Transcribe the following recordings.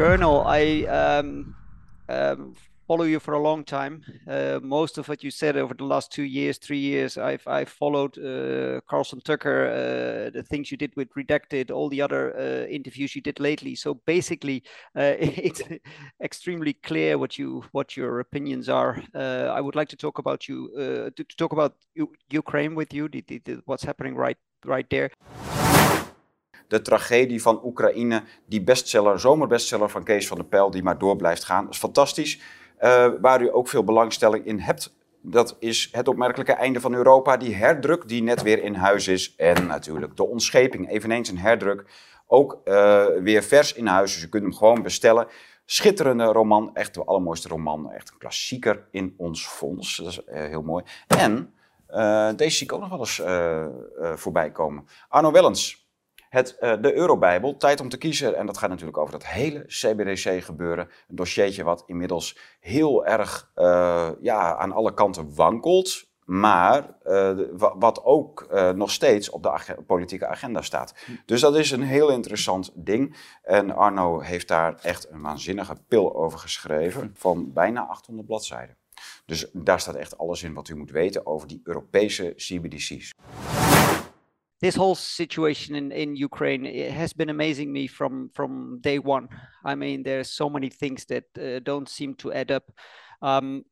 Colonel, I um, um, follow you for a long time. Uh, most of what you said over the last two years, three years, I've I've followed uh, Carlson Tucker, uh, the things you did with Redacted, all the other uh, interviews you did lately. So basically, uh, it's extremely clear what you what your opinions are. Uh, I would like to talk about you to, to, talk about Ukraine with you, the, the, the, what's happening right right there. De tragedie van Oekraïne, die bestseller, zomerbestseller van Kees van der Pijl, die maar door blijft gaan. Dat is fantastisch. Uh, waar u ook veel belangstelling in hebt. Dat is het opmerkelijke einde van Europa, die herdruk die net weer in huis is. En natuurlijk de ontscheping, eveneens een herdruk. Ook uh, weer vers in huis, dus u kunt hem gewoon bestellen. Schitterende roman, echt de allermooiste roman. Echt een klassieker in ons fonds. Dat is uh, heel mooi. En deze zie ik ook nog wel eens voorbij komen. Arno Wellens, het, uh, de Eurobijbel, tijd om te kiezen. En dat gaat natuurlijk over dat hele CBDC gebeuren. Een dossiertje wat inmiddels heel erg uh, ja, aan alle kanten wankelt. Maar uh, wat ook nog steeds op de politieke agenda staat. Dus dat is een heel interessant ding. En Arno heeft daar echt een waanzinnige pil over geschreven. Van bijna 800 bladzijden. Dus daar staat echt alles in wat u moet weten over die Europese CBDC's. This whole situation in, in Ukraine has been amazing me from from day one. I mean, there's so many things that uh, don't seem to add up. Um,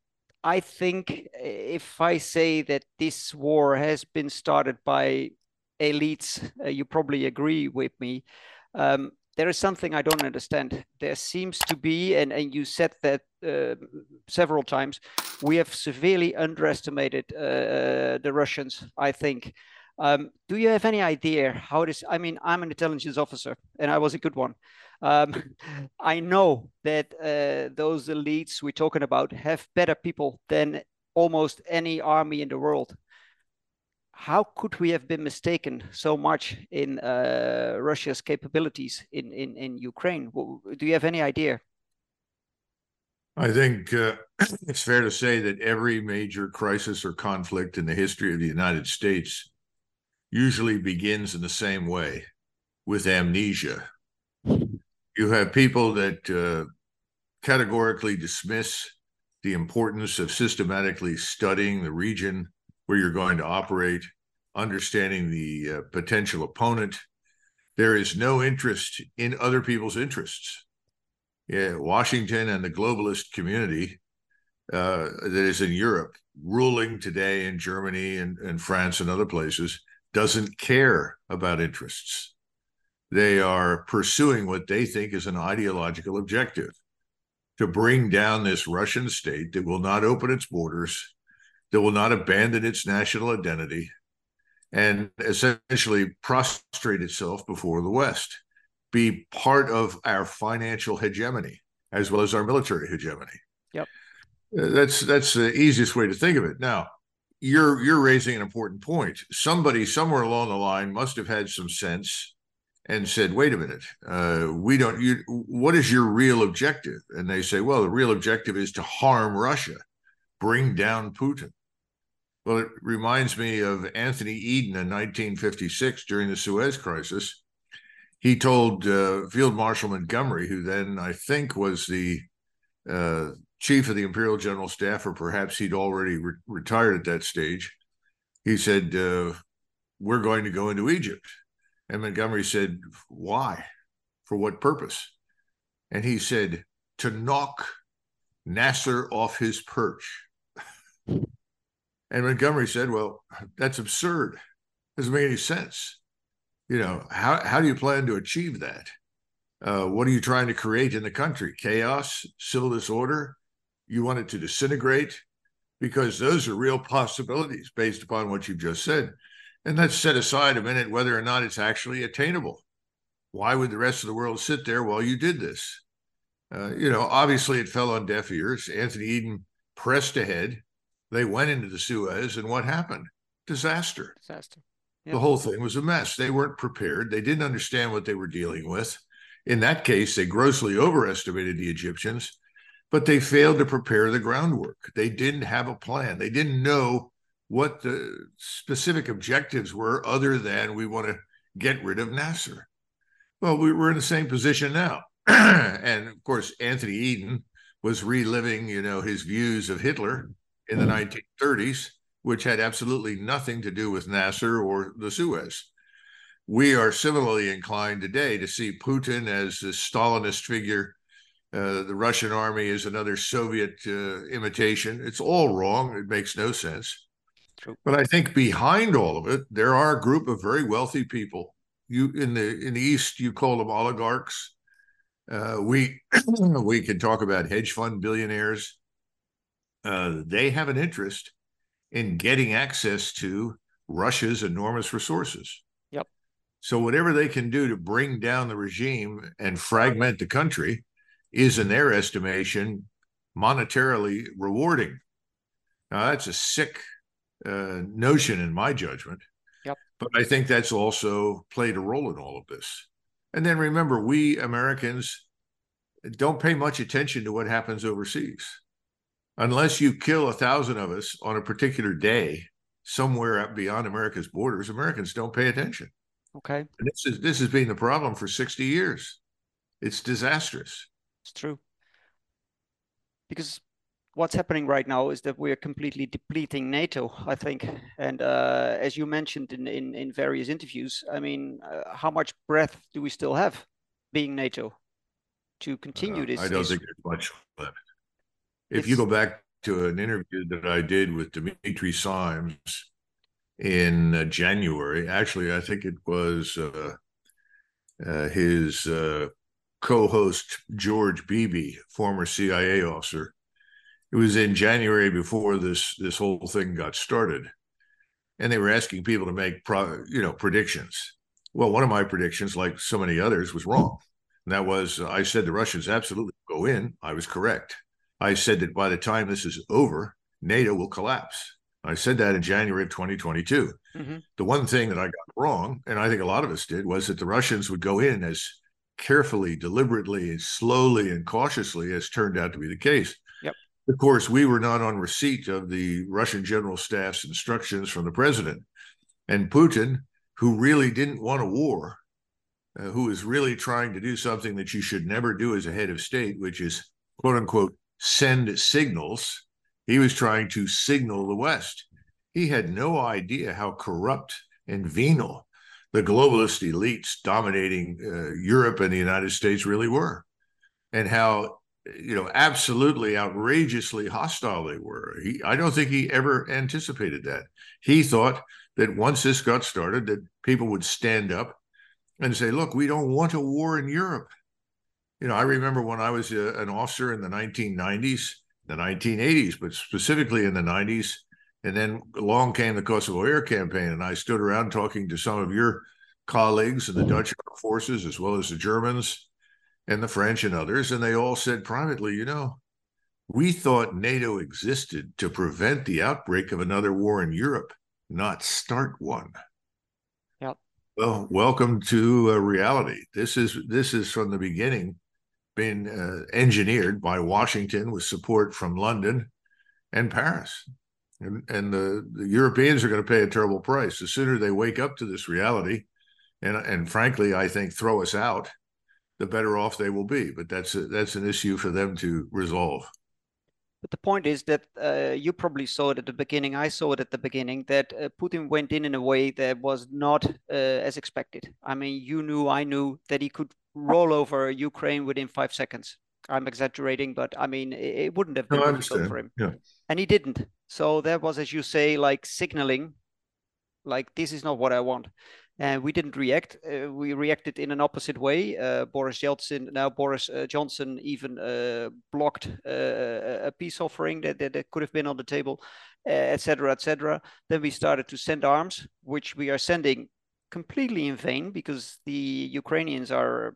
I think if I say that this war has been started by elites, uh, you probably agree with me. Um, there is something I don't understand. There seems to be, and, and you said that uh, several times, we have severely underestimated uh, uh the Russians, I think. Um, do you have any idea how this? I mean, I'm an intelligence officer, and I was a good one. Um, I know that uh, those elites we're talking about have better people than almost any army in the world. How could we have been mistaken so much in uh, Russia's capabilities in, in, in Ukraine? Do you have any idea? I think uh, it's fair to say that every major crisis or conflict in the history of the United States usually begins in the same way with amnesia. You have people that uh, categorically dismiss the importance of systematically studying the region where you're going to operate, understanding the uh, potential opponent. There is no interest in other people's interests. Yeah, Washington and the globalist community uh, that is in Europe, ruling today in Germany and, and France and other places, doesn't care about interests. They are pursuing what they think is an ideological objective to bring down this Russian state that will not open its borders, that will not abandon its national identity, and essentially prostrate itself before the West, be part of our financial hegemony as well as our military hegemony. Yep. Uh, that's that's the easiest way to think of it. Now, you're you're raising an important point. Somebody somewhere along the line must have had some sense and said, "Wait a minute, uh, we don't. You, what is your real objective?" And they say, "Well, the real objective is to harm Russia, bring down Putin." Well, it reminds me of Anthony Eden in 1956 during the Suez Crisis. He told uh, Field Marshal Montgomery, who then I think was the uh, chief of the Imperial General Staff, or perhaps he'd already re- retired at that stage, he said, uh, We're going to go into Egypt. And Montgomery said, Why? For what purpose? And he said, To knock Nasser off his perch. and Montgomery said, Well, that's absurd. Doesn't make any sense. You know, how, how do you plan to achieve that? Uh, what are you trying to create in the country? Chaos, civil disorder, you want it to disintegrate because those are real possibilities based upon what you've just said. And let's set aside a minute whether or not it's actually attainable. Why would the rest of the world sit there while you did this? Uh, you know, obviously it fell on deaf ears. Anthony Eden pressed ahead. They went into the Suez, and what happened? Disaster. Disaster. Yep. The whole thing was a mess. They weren't prepared. They didn't understand what they were dealing with. In that case, they grossly overestimated the Egyptians but they failed to prepare the groundwork. They didn't have a plan. They didn't know what the specific objectives were other than we want to get rid of Nasser. Well, we, are in the same position now. and of course, Anthony Eden was reliving, you know, his views of Hitler in the hmm. 1930s, which had absolutely nothing to do with Nasser or the Suez. We are similarly inclined today to see Putin as a Stalinist figure. Uh, the Russian army is another Soviet uh, imitation. It's all wrong. It makes no sense. True. But I think behind all of it, there are a group of very wealthy people. You in the in the East, you call them oligarchs. Uh, we we can talk about hedge fund billionaires. Uh, they have an interest in getting access to Russia's enormous resources. Yep. So whatever they can do to bring down the regime and fragment the country is, in their estimation, monetarily rewarding. Now that's a sick uh, notion in my judgment. Yep. But I think that's also played a role in all of this. And then remember, we Americans don't pay much attention to what happens overseas. Unless you kill a thousand of us on a particular day somewhere up beyond America's borders, Americans don't pay attention. Okay. And this is this has been the problem for 60 years. It's disastrous. It's true. Because what's happening right now is that we're completely depleting NATO, I think. And uh, as you mentioned in, in, in, various interviews, I mean, uh, how much breath do we still have being NATO to continue uh, this? I don't this... think there's much left. If it's... you go back to an interview that I did with Dimitri Simes in uh, January, actually, I think it was uh, uh, his co-host George Beebe, former CIA officer, it was in January before this this whole thing got started, and they were asking people to make pro, you know predictions. Well, one of my predictions, like so many others, was wrong. And that was I said the Russians absolutely go in. I was correct. I said that by the time this is over, NATO will collapse. I said that in January of 2022. Mm-hmm. The one thing that I got wrong, and I think a lot of us did, was that the Russians would go in as carefully, deliberately, slowly, and cautiously as turned out to be the case. Of course, we were not on receipt of the Russian General Staff's instructions from the president. And Putin, who really didn't want a war, uh, who is really trying to do something that you should never do as a head of state, which is quote unquote send signals, he was trying to signal the West. He had no idea how corrupt and venal the globalist elites dominating uh, Europe and the United States really were, and how you know, absolutely outrageously hostile they were. He, I don't think he ever anticipated that. He thought that once this got started, that people would stand up and say, "Look, we don't want a war in Europe." You know, I remember when I was a, an officer in the 1990s, the 1980s, but specifically in the 90s, and then along came the Kosovo Air Campaign, and I stood around talking to some of your colleagues in the Dutch armed forces as well as the Germans and the French and others, and they all said privately, you know, we thought NATO existed to prevent the outbreak of another war in Europe, not start one. Yep. Well, welcome to uh, reality. This is this is from the beginning been uh, engineered by Washington with support from London and Paris. And, and the, the Europeans are going to pay a terrible price. The sooner they wake up to this reality, and, and frankly, I think throw us out, the better off they will be. But that's a, that's an issue for them to resolve. But the point is that uh, you probably saw it at the beginning. I saw it at the beginning that uh, Putin went in in a way that was not uh, as expected. I mean, you knew, I knew that he could roll over Ukraine within five seconds. I'm exaggerating, but I mean, it, it wouldn't have been no, for him. Yeah. And he didn't. So that was, as you say, like signaling, like this is not what I want and we didn't react. Uh, we reacted in an opposite way. Uh, Boris Yeltsin, now Boris uh, Johnson, even uh, blocked uh, a peace offering that, that, that, could have been on the table, etc., uh, etc. Et then we started to send arms, which we are sending completely in vain because the Ukrainians are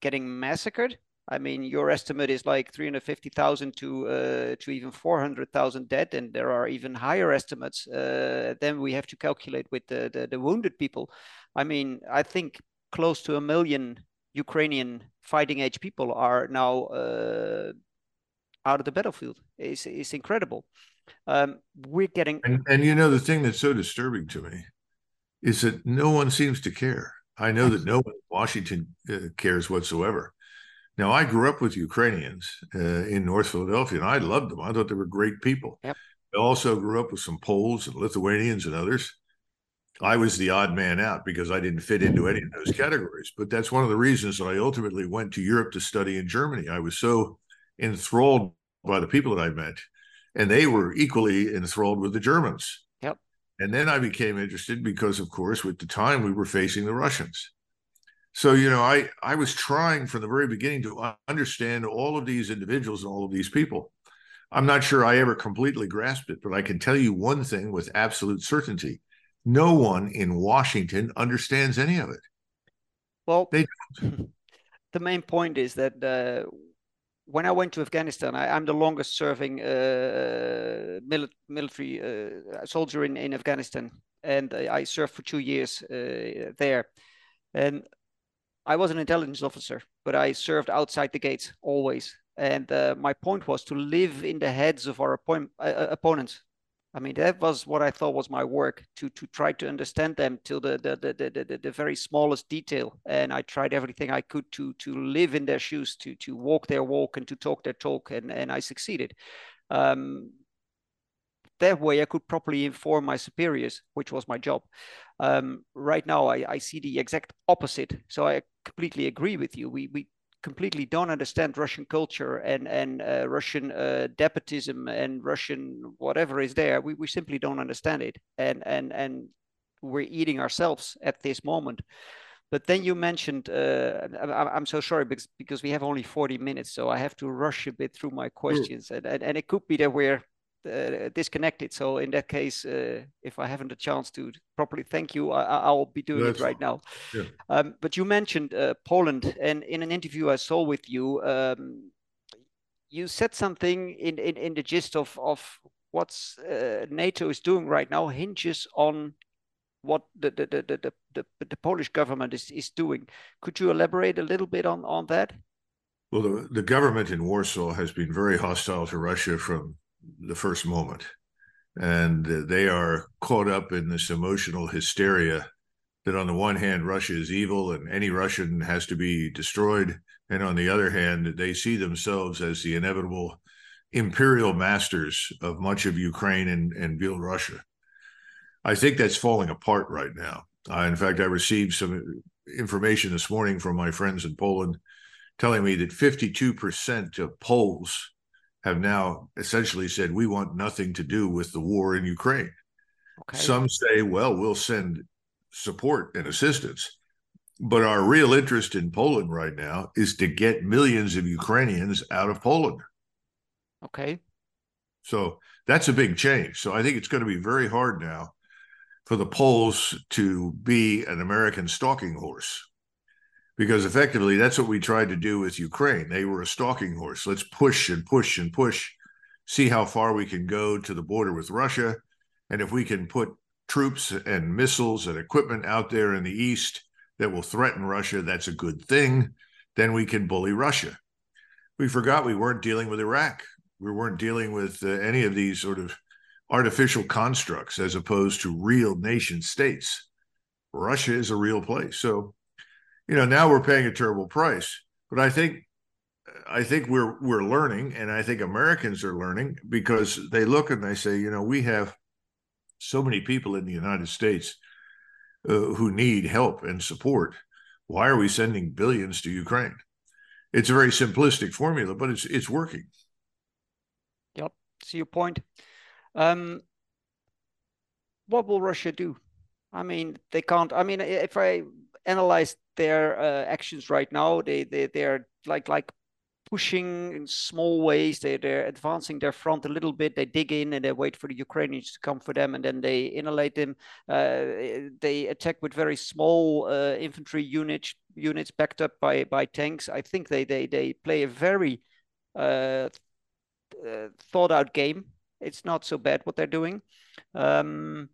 getting massacred I mean, your estimate is like 350,000 to uh, to even 400,000 dead, and there are even higher estimates. Uh, then we have to calculate with the, the, the wounded people. I mean, I think close to a million Ukrainian fighting age people are now uh, out of the battlefield. It's, it's incredible. Um, we're getting and, and you know the thing that's so disturbing to me is that no one seems to care. I know that no one in Washington uh, cares whatsoever Now, I grew up with Ukrainians uh, in North Philadelphia, and I loved them. I thought they were great people. Yep. I also grew up with some Poles and Lithuanians and others. I was the odd man out because I didn't fit into any of those categories. But that's one of the reasons that I ultimately went to Europe to study in Germany. I was so enthralled by the people that I met, and they were equally enthralled with the Germans. Yep. And then I became interested because, of course, with the time we were facing the Russians. So, you know, I, I was trying from the very beginning to understand all of these individuals and all of these people. I'm not sure I ever completely grasped it, but I can tell you one thing with absolute certainty. No one in Washington understands any of it. Well, They the main point is that uh, when I went to Afghanistan, I, am the longest serving uh, mili- military uh, soldier in, in Afghanistan, and I, I served for two years uh, there. And I was an intelligence officer, but I served outside the gates always. And uh, my point was to live in the heads of our oppo- uh, opponents. I mean, that was what I thought was my work to to try to understand them till the the, the the the the very smallest detail. And I tried everything I could to to live in their shoes, to to walk their walk, and to talk their talk. And and I succeeded. Um, that way, I could properly inform my superiors, which was my job. Um, right now, I, I see the exact opposite. So I completely agree with you. We we completely don't understand Russian culture and and uh, Russian uh, despotism and Russian whatever is there. We we simply don't understand it, and and and we're eating ourselves at this moment. But then you mentioned, uh, I'm so sorry because, because we have only 40 minutes, so I have to rush a bit through my questions, and, and, and it could be that we're uh, disconnected. So in that case, uh, if I haven't a chance to properly thank you, I, will be doing That's it right now. Yeah. Um, but you mentioned uh, Poland, and in an interview I saw with you, um, you said something in, in, in the gist of of what's uh, NATO is doing right now hinges on what the the, the, the, the, the Polish government is, is doing. Could you elaborate a little bit on, on that? Well, the, the government in Warsaw has been very hostile to Russia from the first moment. And they are caught up in this emotional hysteria that, on the one hand, Russia is evil and any Russian has to be destroyed. And on the other hand, they see themselves as the inevitable imperial masters of much of Ukraine and, and Belarusia. I think that's falling apart right now. Uh, in fact, I received some information this morning from my friends in Poland telling me that 52% of Poles have now essentially said we want nothing to do with the war in Ukraine. Okay. Some say, well, we'll send support and assistance. But our real interest in Poland right now is to get millions of Ukrainians out of Poland. Okay. So that's a big change. So I think it's going to be very hard now for the Poles to be an American stalking horse because effectively that's what we tried to do with Ukraine. They were a stalking horse. Let's push and push and push, see how far we can go to the border with Russia. And if we can put troops and missiles and equipment out there in the east that will threaten Russia, that's a good thing. Then we can bully Russia. We forgot we weren't dealing with Iraq. We weren't dealing with uh, any of these sort of artificial constructs as opposed to real nation states. Russia is a real place. So you know, now we're paying a terrible price. But I think I think we're we're learning, and I think Americans are learning because they look and they say, you know, we have so many people in the United States uh, who need help and support. Why are we sending billions to Ukraine? It's a very simplistic formula, but it's it's working. Yep, see your point. Um, what will Russia do? I mean, they can't. I mean, if I analyze their uh, actions right now. They they they're like like pushing in small ways. They they're advancing their front a little bit. They dig in and they wait for the Ukrainians to come for them, and then they annihilate them. Uh, they attack with very small uh, infantry units units backed up by by tanks. I think they they they play a very uh, uh, thought out game. It's not so bad what they're doing. Um,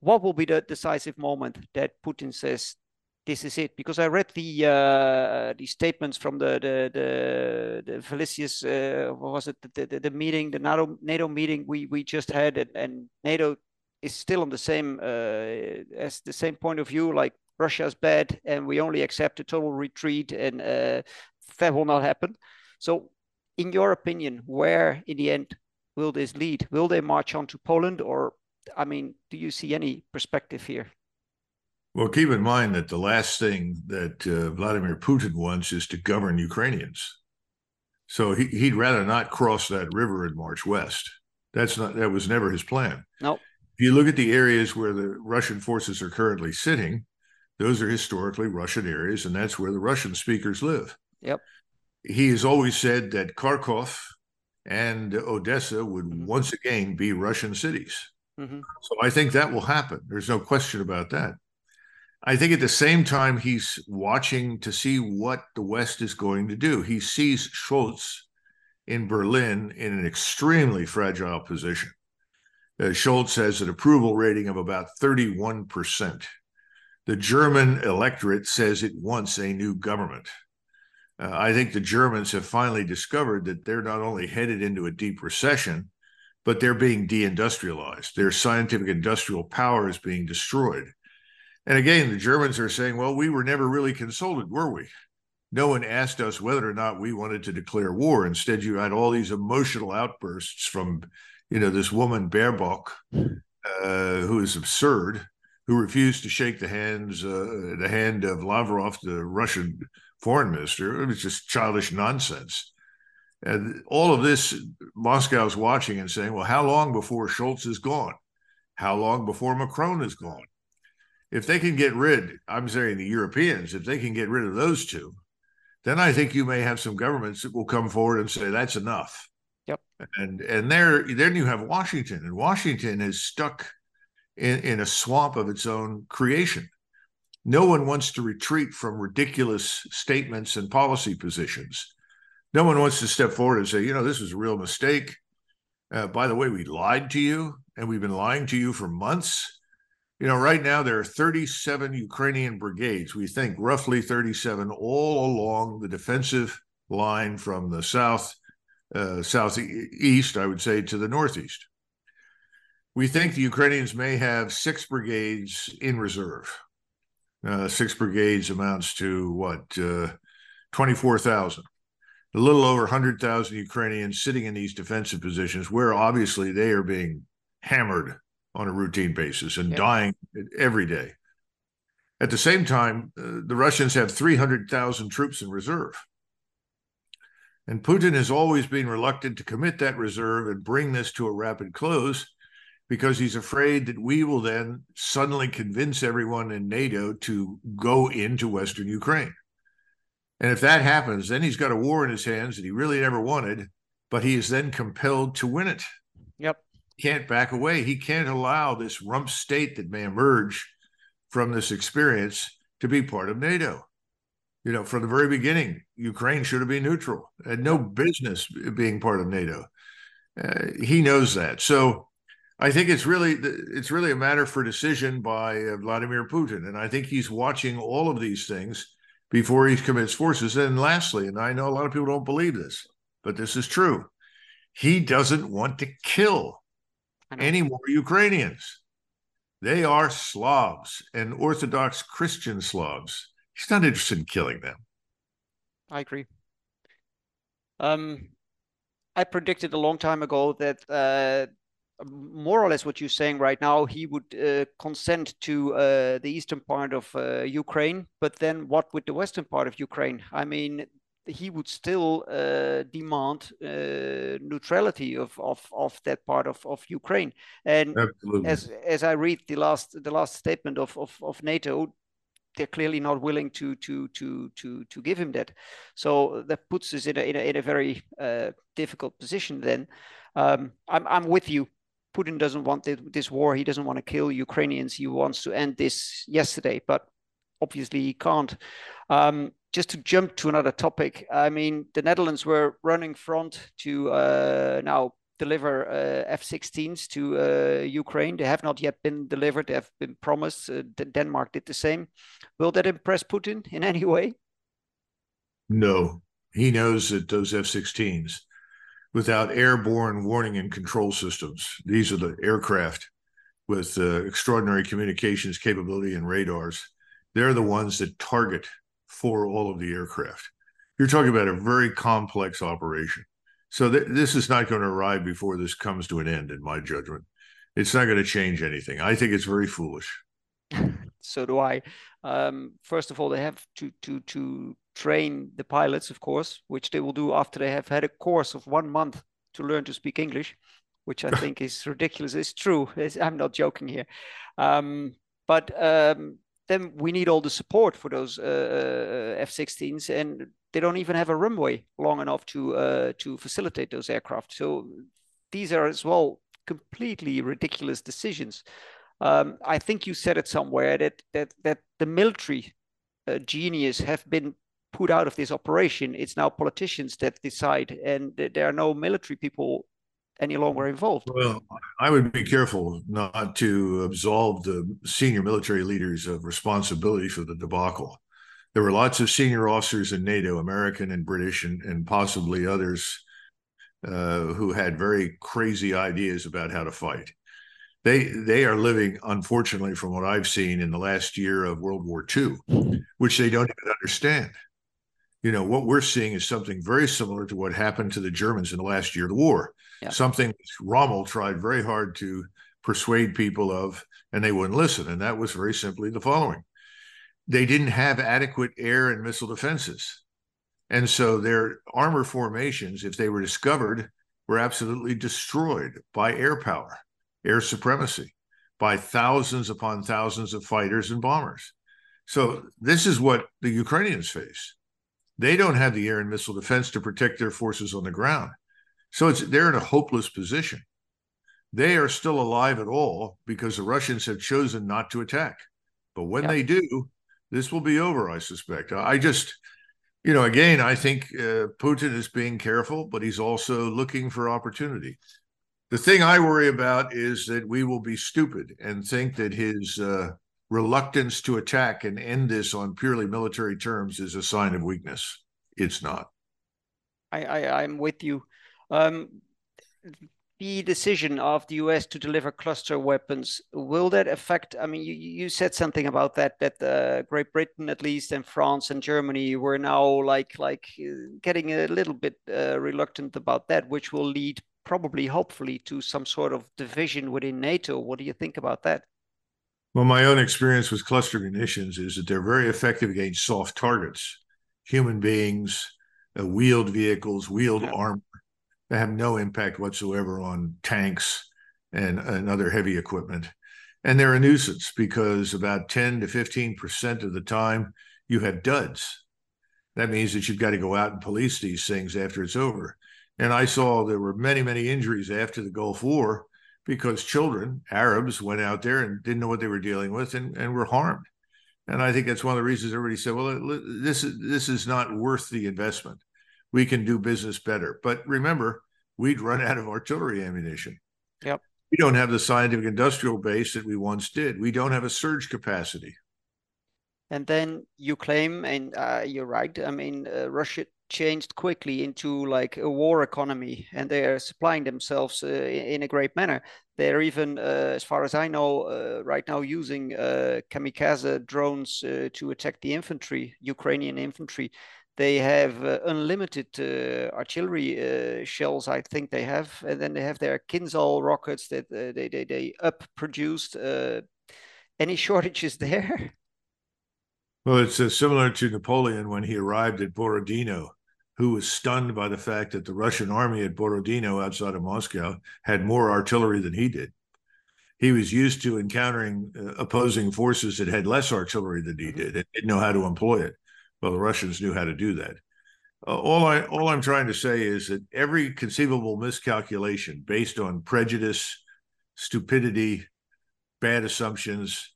what will be the decisive moment that Putin says this is it? Because I read the uh, the statements from the the the, the Vilnius uh, what was it the, the, the meeting the NATO NATO meeting we we just had and, and NATO is still on the same uh, as the same point of view like Russia's bad and we only accept a total retreat and uh, that will not happen. So, in your opinion, where in the end will this lead? Will they march on to Poland or, I mean, do you see any perspective here? Well, keep in mind that the last thing that uh, Vladimir Putin wants is to govern Ukrainians. So he, he'd rather not cross that river and march west. That's not that was never his plan. No. Nope. If you look at the areas where the Russian forces are currently sitting, those are historically Russian areas, and that's where the Russian speakers live. Yep. He has always said that Kharkov and Odessa would mm-hmm. once again be Russian cities. Mm-hmm. So I think that will happen. There's no question about that. I think at the same time, he's watching to see what the West is going to do. He sees Scholz in Berlin in an extremely fragile position. Uh, Scholz has an approval rating of about 31%. The German electorate says it wants a new government. Uh, I think the Germans have finally discovered that they're not only headed into a deep recession, but they're being deindustrialized. Their scientific industrial power is being destroyed. And again, the Germans are saying, well, we were never really consulted, were we? No one asked us whether or not we wanted to declare war. Instead, you had all these emotional outbursts from, you know, this woman Baerbock, uh, who is absurd, who refused to shake the hands, uh, the hand of Lavrov, the Russian foreign minister. It was just childish nonsense. And all of this, Moscow's watching and saying, well, how long before Scholz is gone? How long before Macron is gone? if they can get rid, I'm saying the Europeans, if they can get rid of those two, then I think you may have some governments that will come forward and say that's enough. Yep. And and there then you have Washington, and Washington is stuck in, in a swamp of its own creation. No one wants to retreat from ridiculous statements and policy positions. No one wants to step forward and say, you know, this was a real mistake. Uh, by the way, we lied to you, and we've been lying to you for months you know, right now there are 37 Ukrainian brigades, we think roughly 37, all along the defensive line from the south, uh, southeast, I would say, to the northeast. We think the Ukrainians may have six brigades in reserve. Uh, six brigades amounts to what, uh, 24,000. A little over 100,000 Ukrainians sitting in these defensive positions where obviously they are being hammered on a routine basis and yeah. dying every day. At the same time, uh, the Russians have 300,000 troops in reserve. And Putin has always been reluctant to commit that reserve and bring this to a rapid close because he's afraid that we will then suddenly convince everyone in NATO to go into Western Ukraine. And if that happens, then he's got a war in his hands that he really never wanted, but he is then compelled to win it. Yep can't back away. He can't allow this rump state that may emerge from this experience to be part of NATO. You know, from the very beginning, Ukraine should have been neutral, had no business being part of NATO. Uh, he knows that. So I think it's really it's really a matter for decision by uh, Vladimir Putin, and I think he's watching all of these things before he commits forces. And lastly, and I know a lot of people don't believe this, but this is true. He doesn't want to kill any more Ukrainians. They are Slavs and Orthodox Christian Slavs. He's not interested in killing them. I agree. Um, I predicted a long time ago that uh, more or less what you're saying right now, he would uh, consent to uh, the eastern part of uh, Ukraine, but then what with the western part of Ukraine? I mean, he would still uh, demand uh, neutrality of, of, of that part of, of Ukraine. And Absolutely. as as I read the last the last statement of, of, of NATO, they're clearly not willing to to to to to give him that. So that puts us in a in a, in a very uh, difficult position. Then um, I'm I'm with you. Putin doesn't want this war. He doesn't want to kill Ukrainians. He wants to end this yesterday, but obviously he can't. Um, just to jump to another topic, I mean, the Netherlands were running front to uh, now deliver uh, F-16s to uh, Ukraine. They have not yet been delivered. They have been promised. Uh, Denmark did the same. Will that impress Putin in any way? No, he knows that those F-16s, without airborne warning and control systems, these are the aircraft with uh, extraordinary communications capability and radars they're the ones that target for all of the aircraft. You're talking about a very complex operation. So th- this is not going to arrive before this comes to an end, in my judgment. It's not going to change anything. I think it's very foolish. so do I. Um, first of all, they have to to to train the pilots, of course, which they will do after they have had a course of one month to learn to speak English, which I think is ridiculous. It's true. It's, I'm not joking here. Um, but um, then we need all the support for those uh, uh F-16s, and they don't even have a runway long enough to uh, to facilitate those aircraft. So these are as well completely ridiculous decisions. Um, I think you said it somewhere that that that the military uh, genius have been put out of this operation. It's now politicians that decide, and there are no military people any longer involved. Well, I would be careful not to absolve the senior military leaders of responsibility for the debacle. There were lots of senior officers in NATO, American and British, and, and possibly others, uh, who had very crazy ideas about how to fight. They they are living, unfortunately, from what I've seen in the last year of World War II, which they don't even understand you know, what we're seeing is something very similar to what happened to the Germans in the last year of the war. Yeah. Something Rommel tried very hard to persuade people of, and they wouldn't listen. And that was very simply the following they didn't have adequate air and missile defenses. And so their armor formations, if they were discovered, were absolutely destroyed by air power, air supremacy, by thousands upon thousands of fighters and bombers. So this is what the Ukrainians face. They don't have the air and missile defense to protect their forces on the ground. So it's they're in a hopeless position. They are still alive at all because the Russians have chosen not to attack. But when yep. they do, this will be over, I suspect. I just, you know, again, I think uh, Putin is being careful, but he's also looking for opportunity. The thing I worry about is that we will be stupid and think that his uh, reluctance to attack and end this on purely military terms is a sign of weakness. It's not. I, I am with you. Um, the decision of the US to deliver cluster weapons will that affect? I mean, you, you said something about that that uh, Great Britain, at least, and France and Germany were now like like uh, getting a little bit uh, reluctant about that, which will lead probably, hopefully, to some sort of division within NATO. What do you think about that? Well, my own experience with cluster munitions is that they're very effective against soft targets, human beings, uh, wheeled vehicles, wheeled yeah. armor. They have no impact whatsoever on tanks and, and other heavy equipment. And they're a nuisance because about 10 to 15% of the time you have duds. That means that you've got to go out and police these things after it's over. And I saw there were many, many injuries after the Gulf War because children, Arabs, went out there and didn't know what they were dealing with and, and were harmed. And I think that's one of the reasons everybody said, well, this is this is not worth the investment. We can do business better. But remember, we'd run out of artillery ammunition. Yep. We don't have the scientific industrial base that we once did. We don't have a surge capacity. And then you claim, and uh, you're right. I mean, uh, Russia changed quickly into like a war economy and they are supplying themselves uh, in a great manner. They're even uh, as far as i know uh, right now using uh, kamikaze drones uh, to attack the infantry ukrainian infantry. They have uh, unlimited artillery shells i think they have and then they have their kinzhal rockets that they, they, they up produced any shortages there? Well, it's uh, similar to Napoleon when he arrived at Borodino who was stunned by the fact that the Russian army at Borodino outside of Moscow had more artillery than he did. He was used to encountering uh, opposing forces that had less artillery than he did and didn't know how to employ it. Well, the Russians knew how to do that. Uh, all I all I'm trying to say is that every conceivable miscalculation based on prejudice, stupidity, bad assumptions,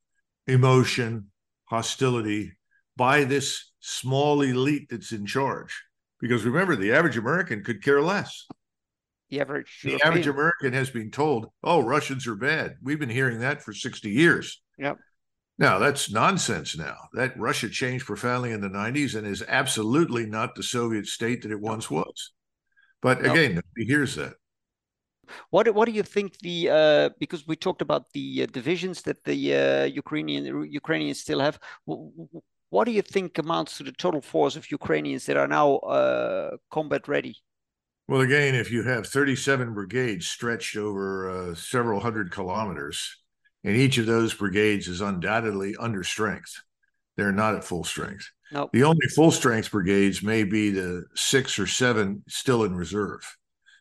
emotion, hostility by this small elite that's in charge because remember, the average American could care less. The average the European. average American has been told, "Oh, Russians are bad." We've been hearing that for sixty years. Yep. Now that's nonsense. Now that Russia changed profoundly in the '90s and is absolutely not the Soviet state that it once was. But again, nobody hears that. What what do you think the uh, because we talked about the uh, divisions that the uh, Ukrainian Ukrainians still have. What do you think amounts to the total force of Ukrainians that are now uh, combat ready? Well, again, if you have 37 brigades stretched over uh, several hundred kilometers, and each of those brigades is undoubtedly under strength, they're not at full strength. Nope. The only full strength brigades may be the six or seven still in reserve.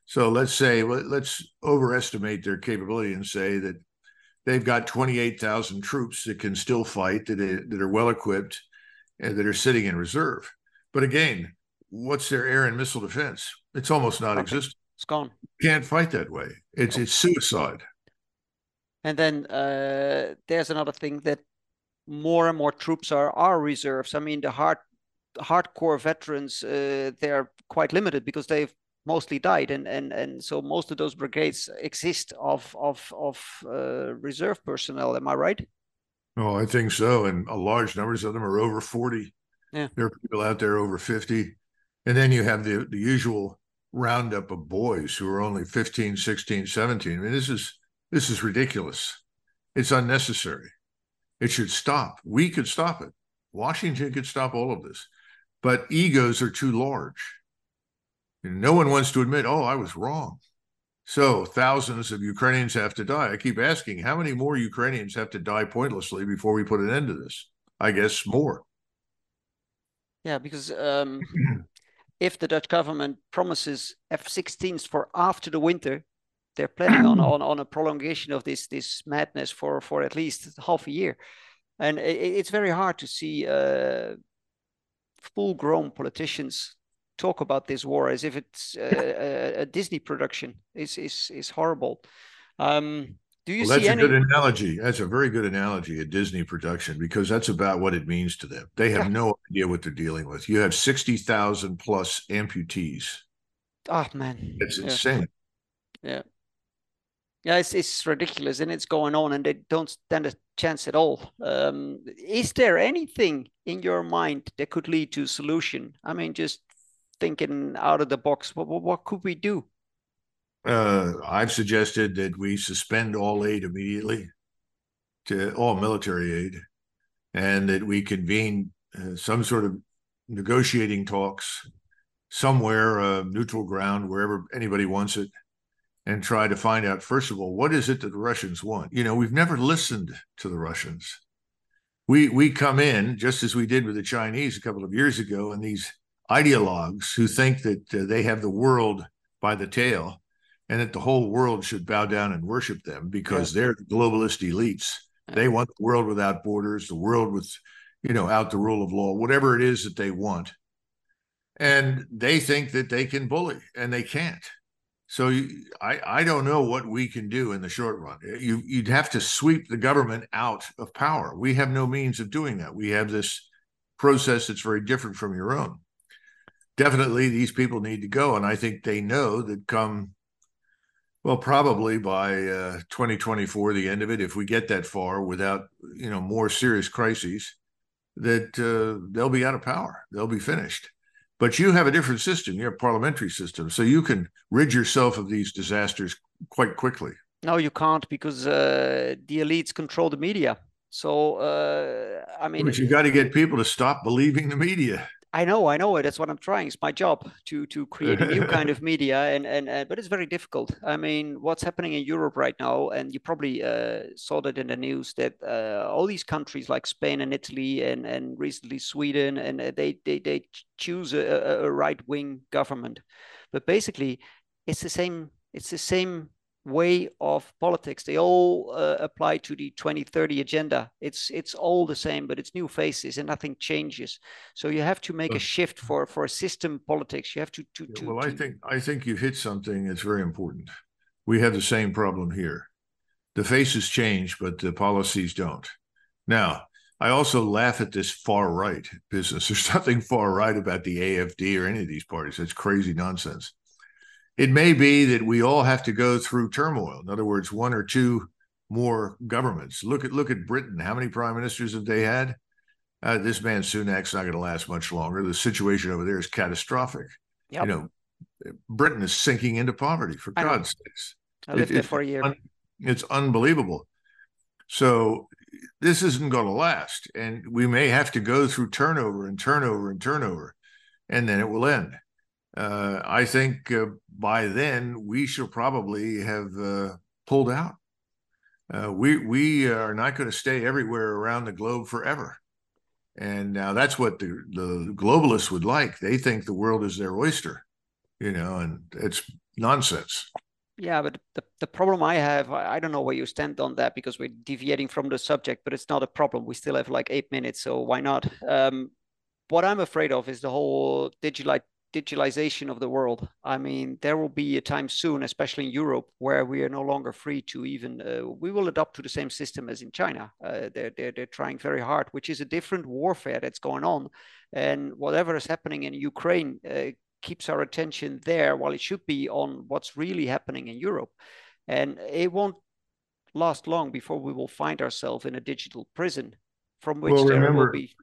So let's say let's overestimate their capability and say that they've got 28,000 troops that can still fight that are, that are well equipped that are sitting in reserve. But again, what's their air and missile defense? It's almost non-existent. It's gone. Can't fight that way. It's it's suicide. And then uh, there's another thing that more and more troops are are reserves. I mean, the hard hardcore veterans uh, they're quite limited because they've mostly died, and and and so most of those brigades exist of of of uh, reserve personnel. Am I right? Oh, I think so, and a large numbers of them are over forty. Yeah, there are people out there over fifty, and then you have the the usual roundup of boys who are only 15 16 17 i mean this is this is ridiculous it's unnecessary it should stop. We could stop it. Washington could stop all of this. But egos are too large. And no one wants to admit, oh, I was wrong. So thousands of Ukrainians have to die. I keep asking, how many more Ukrainians have to die pointlessly before we put an end to this? I guess more. Yeah, because um, if the Dutch government promises F 16s for after the winter, they're planning on, on on a prolongation of this this madness for for at least half a year, and it, it's very hard to see uh, full-grown politicians talk about this war as if it's a, a, a Disney production. It's is is horrible. Um, do you well, that's see a any? good analogy. That's a very good analogy, a Disney production, because that's about what it means to them. They have yeah. no idea what they're dealing with. You have sixty thousand plus amputees. Oh man, it's yeah. insane. Yeah. Yeah, it's, it's ridiculous and it's going on and they don't stand a chance at all. Um, is there anything in your mind that could lead to solution? I mean, just thinking out of the box, what, what, could we do? Uh, I've suggested that we suspend all aid immediately to all military aid and that we convene uh, some sort of negotiating talks somewhere, uh, neutral ground, wherever anybody wants it and try to find out, first of all, what is it that the Russians want? You know, we've never listened to the Russians. We, we come in, just as we did with the Chinese a couple of years ago, and these ideologues who think that uh, they have the world by the tail and that the whole world should bow down and worship them because yeah. they're the globalist elites. They want the world without borders, the world with, you know, out the rule of law, whatever it is that they want. And they think that they can bully, and they can't so I, I don't know what we can do in the short run. You, you'd have to sweep the government out of power. We have no means of doing that. We have this process that's very different from your own. Definitely, these people need to go, and I think they know that come, well, probably by uh, 2024, the end of it, if we get that far without you know more serious crises, that uh, they'll be out of power. They'll be finished. But you have a different system. You have a parliamentary system, so you can rid yourself of these disasters quite quickly. No, you can't because uh, the elites control the media. So uh, I mean, but you got to get people to stop believing the media. I know, I know it. That's what I'm trying. It's my job to to create a new kind of media, and, and and but it's very difficult. I mean, what's happening in Europe right now, and you probably uh, saw that in the news that uh, all these countries like Spain and Italy, and and recently Sweden, and uh, they they they choose a, a right wing government, but basically, it's the same. It's the same way of politics. They all uh, apply to the 2030 agenda. It's it's all the same, but it's new faces and nothing changes. So you have to make a shift for for system politics. You have to to, to Well, to... I think I think you hit something that's very important. We have the same problem here. The faces change, but the policies don't. Now, I also laugh at this far right business. There's nothing far right about the AFD or any of these parties. That's crazy nonsense it may be that we all have to go through turmoil. In other words, one or two more governments. Look at look at Britain. How many prime ministers have they had? Uh, this man Sunak's not going to last much longer. The situation over there is catastrophic. Yep. You know, Britain is sinking into poverty. For God's sakes. I lived it, there for a year. Un, it's unbelievable. So this isn't going to last, and we may have to go through turnover and turnover and turnover, and then it will end. Uh, I think uh, by then we shall probably have uh, pulled out. Uh, we we are not going to stay everywhere around the globe forever, and now that's what the the globalists would like. They think the world is their oyster, you know, and it's nonsense. Yeah, but the, the problem I have, I don't know where you stand on that because we're deviating from the subject, but it's not a problem. We still have like eight minutes, so why not? Um, what I'm afraid of is the whole digital digitalization of the world. I mean, there will be a time soon, especially in Europe, where we are no longer free to even. Uh, we will adopt to the same system as in China. Uh, they're, they're they're trying very hard, which is a different warfare that's going on, and whatever is happening in Ukraine uh, keeps our attention there while it should be on what's really happening in Europe. And it won't last long before we will find ourselves in a digital prison from which well, there remember, will be.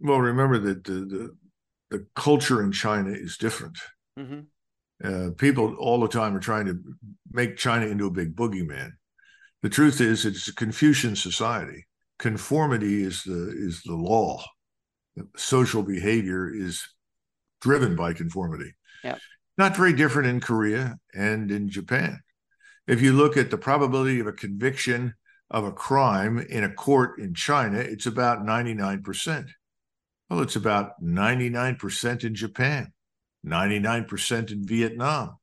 Well, remember that the, the, the culture in China is different. Mm-hmm. Uh, people all the time are trying to make China into a big boogeyman. The truth is, it's a Confucian society. Conformity is the is the law. Social behavior is driven by conformity. Yeah. Not very different in Korea and in Japan. If you look at the probability of a conviction of a crime in a court in China, it's about 99%. Well, it's about 99% in Japan, 99% in Vietnam.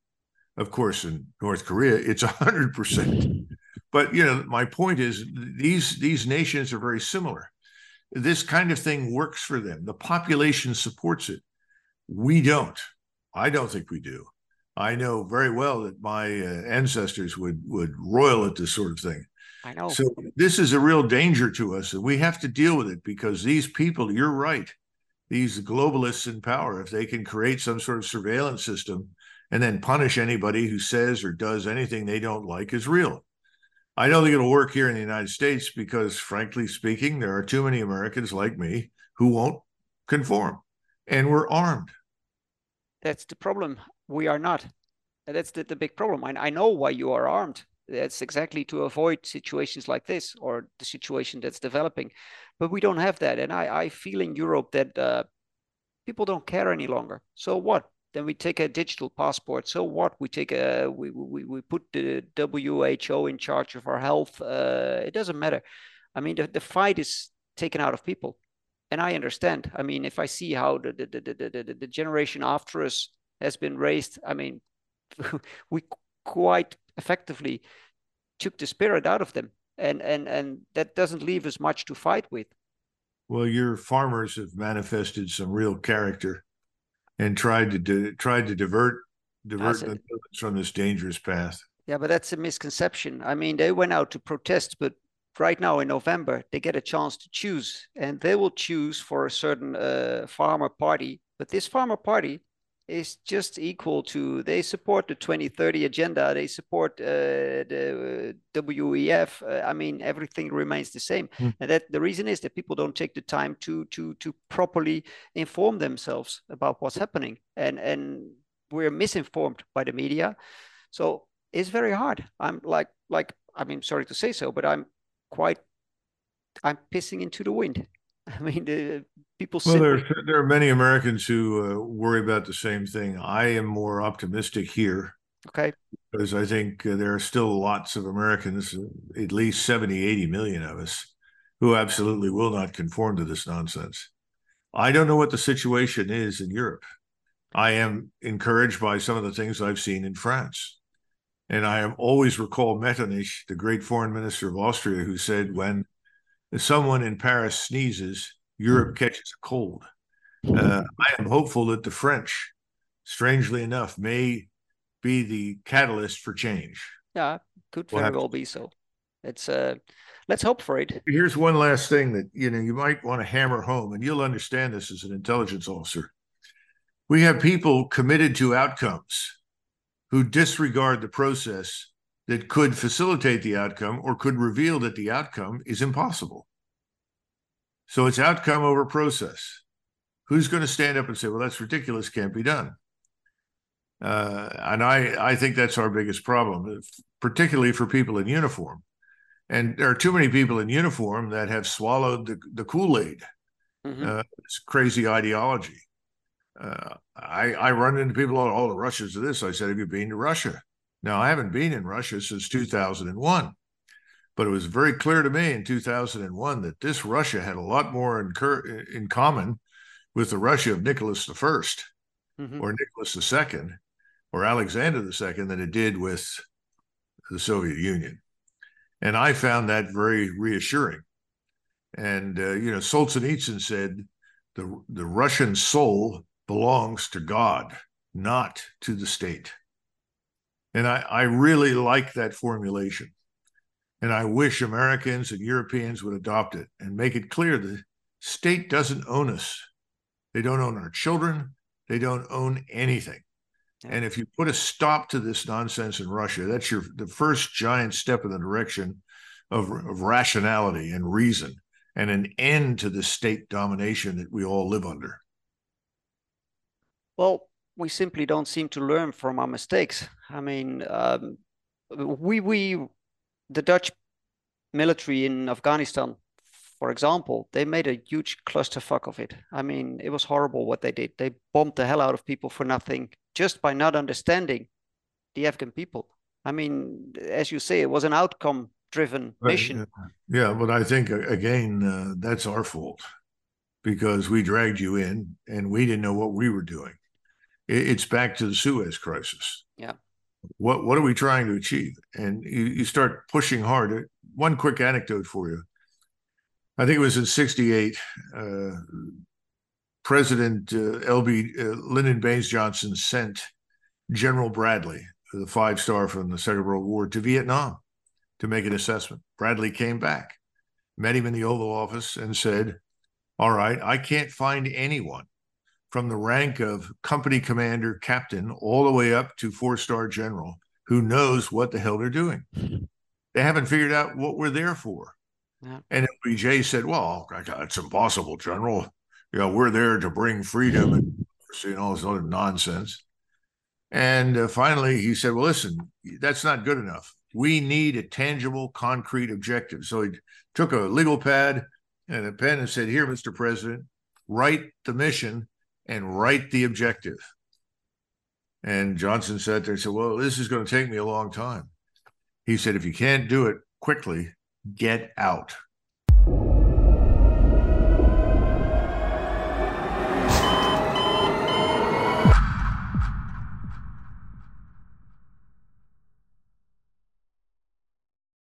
Of course, in North Korea, it's 100%. But you know, my point is these these nations are very similar. This kind of thing works for them. The population supports it. We don't. I don't think we do. I know very well that my uh, ancestors would would roil at this sort of thing. I know. So this is a real danger to us, and we have to deal with it because these people. You're right. These globalists in power, if they can create some sort of surveillance system and then punish anybody who says or does anything they don't like, is real. I don't think it'll work here in the United States because, frankly speaking, there are too many Americans like me who won't conform, and we're armed. That's the problem. We are not. That's the, the big problem. I, I know why you are armed. That's exactly to avoid situations like this or the situation that's developing. But we don't have that. And I, I feel in Europe that uh, people don't care any longer. So what? Then we take a digital passport. So what? We take a we we, we put the WHO in charge of our health. Uh, it doesn't matter. I mean, the, the fight is taken out of people and I understand. I mean, if I see how the the, the, the, the generation after us has been raised, I mean, we quite effectively took the spirit out of them, and and and that doesn't leave us much to fight with. Well, your farmers have manifested some real character, and tried to di- tried to divert divert them from this dangerous path. Yeah, but that's a misconception. I mean, they went out to protest, but right now in November, they get a chance to choose, and they will choose for a certain uh, farmer party. But this farmer party is just equal to they support the 2030 agenda, they support uh, the WEF. Uh, I mean, everything remains the same, mm. and that the reason is that people don't take the time to to to properly inform themselves about what's happening, and and we're misinformed by the media, so it's very hard. I'm like like I mean, sorry to say so, but I'm quite I'm pissing into the wind. I mean, the people. Well, there, there are many Americans who uh, worry about the same thing. I am more optimistic here. Okay. Because I think uh, there are still lots of Americans, at least 70, 80 million of us, who absolutely will not conform to this nonsense. I don't know what the situation is in Europe. I am encouraged by some of the things I've seen in France. And I have always recall Metternich, the great foreign minister of Austria, who said, when someone in Paris sneezes, Europe catches a cold. Uh, I am hopeful that the French, strangely enough, may be the catalyst for change. Yeah, could very well be so. It's uh, let's hope for it. Here's one last thing that you know you might want to hammer home, and you'll understand this as an intelligence officer. We have people committed to outcomes who disregard the process that could facilitate the outcome or could reveal that the outcome is impossible. So it's outcome over process. Who's going to stand up and say, well, that's ridiculous, can't be done? Uh, and I, I think that's our biggest problem. Particularly for people in uniform. And there are too many people in uniform that have swallowed the, the Kool Aid, mm-hmm. uh, this crazy ideology. Uh, I, I run into people, all, all the Russians of this. I said, Have you been to Russia? Now, I haven't been in Russia since 2001, but it was very clear to me in 2001 that this Russia had a lot more in, in common with the Russia of Nicholas I mm-hmm. or Nicholas II or Alexander II than it did with the Soviet Union. And I found that very reassuring. And, uh, you know, Solzhenitsyn said the, the Russian soul belongs to God, not to the state. And I, I really like that formulation. And I wish Americans and Europeans would adopt it and make it clear the state doesn't own us. They don't own our children. They don't own anything. And if you put a stop to this nonsense in Russia, that's your the first giant step in the direction of, of rationality and reason and an end to the state domination that we all live under. Well, we simply don't seem to learn from our mistakes. I mean, um, we we the Dutch military in Afghanistan, for example, they made a huge clusterfuck of it. I mean, it was horrible what they did. They bombed the hell out of people for nothing just by not understanding the Afghan people. I mean, as you say, it was an outcome driven mission. Yeah, but I think again, uh, that's our fault because we dragged you in and we didn't know what we were doing. It's back to the Suez crisis. Yeah. What what are we trying to achieve? And you, you start pushing hard. One quick anecdote for you. I think it was in '68. Uh, President uh, L.B. Uh, Lyndon Baines Johnson sent General Bradley, the five star from the Second World War, to Vietnam to make an assessment. Bradley came back, met him in the Oval Office, and said, All right, I can't find anyone from the rank of company commander, captain, all the way up to four star general who knows what the hell they're doing. They haven't figured out what we're there for. Yeah. And LBJ said, Well, it's impossible, General you know, we're there to bring freedom and you know, all this other nonsense. And uh, finally, he said, "Well, listen, that's not good enough. We need a tangible, concrete objective." So he took a legal pad and a pen and said, "Here, Mr. President, write the mission and write the objective." And Johnson sat there and said, "Well, this is going to take me a long time." He said, "If you can't do it quickly, get out."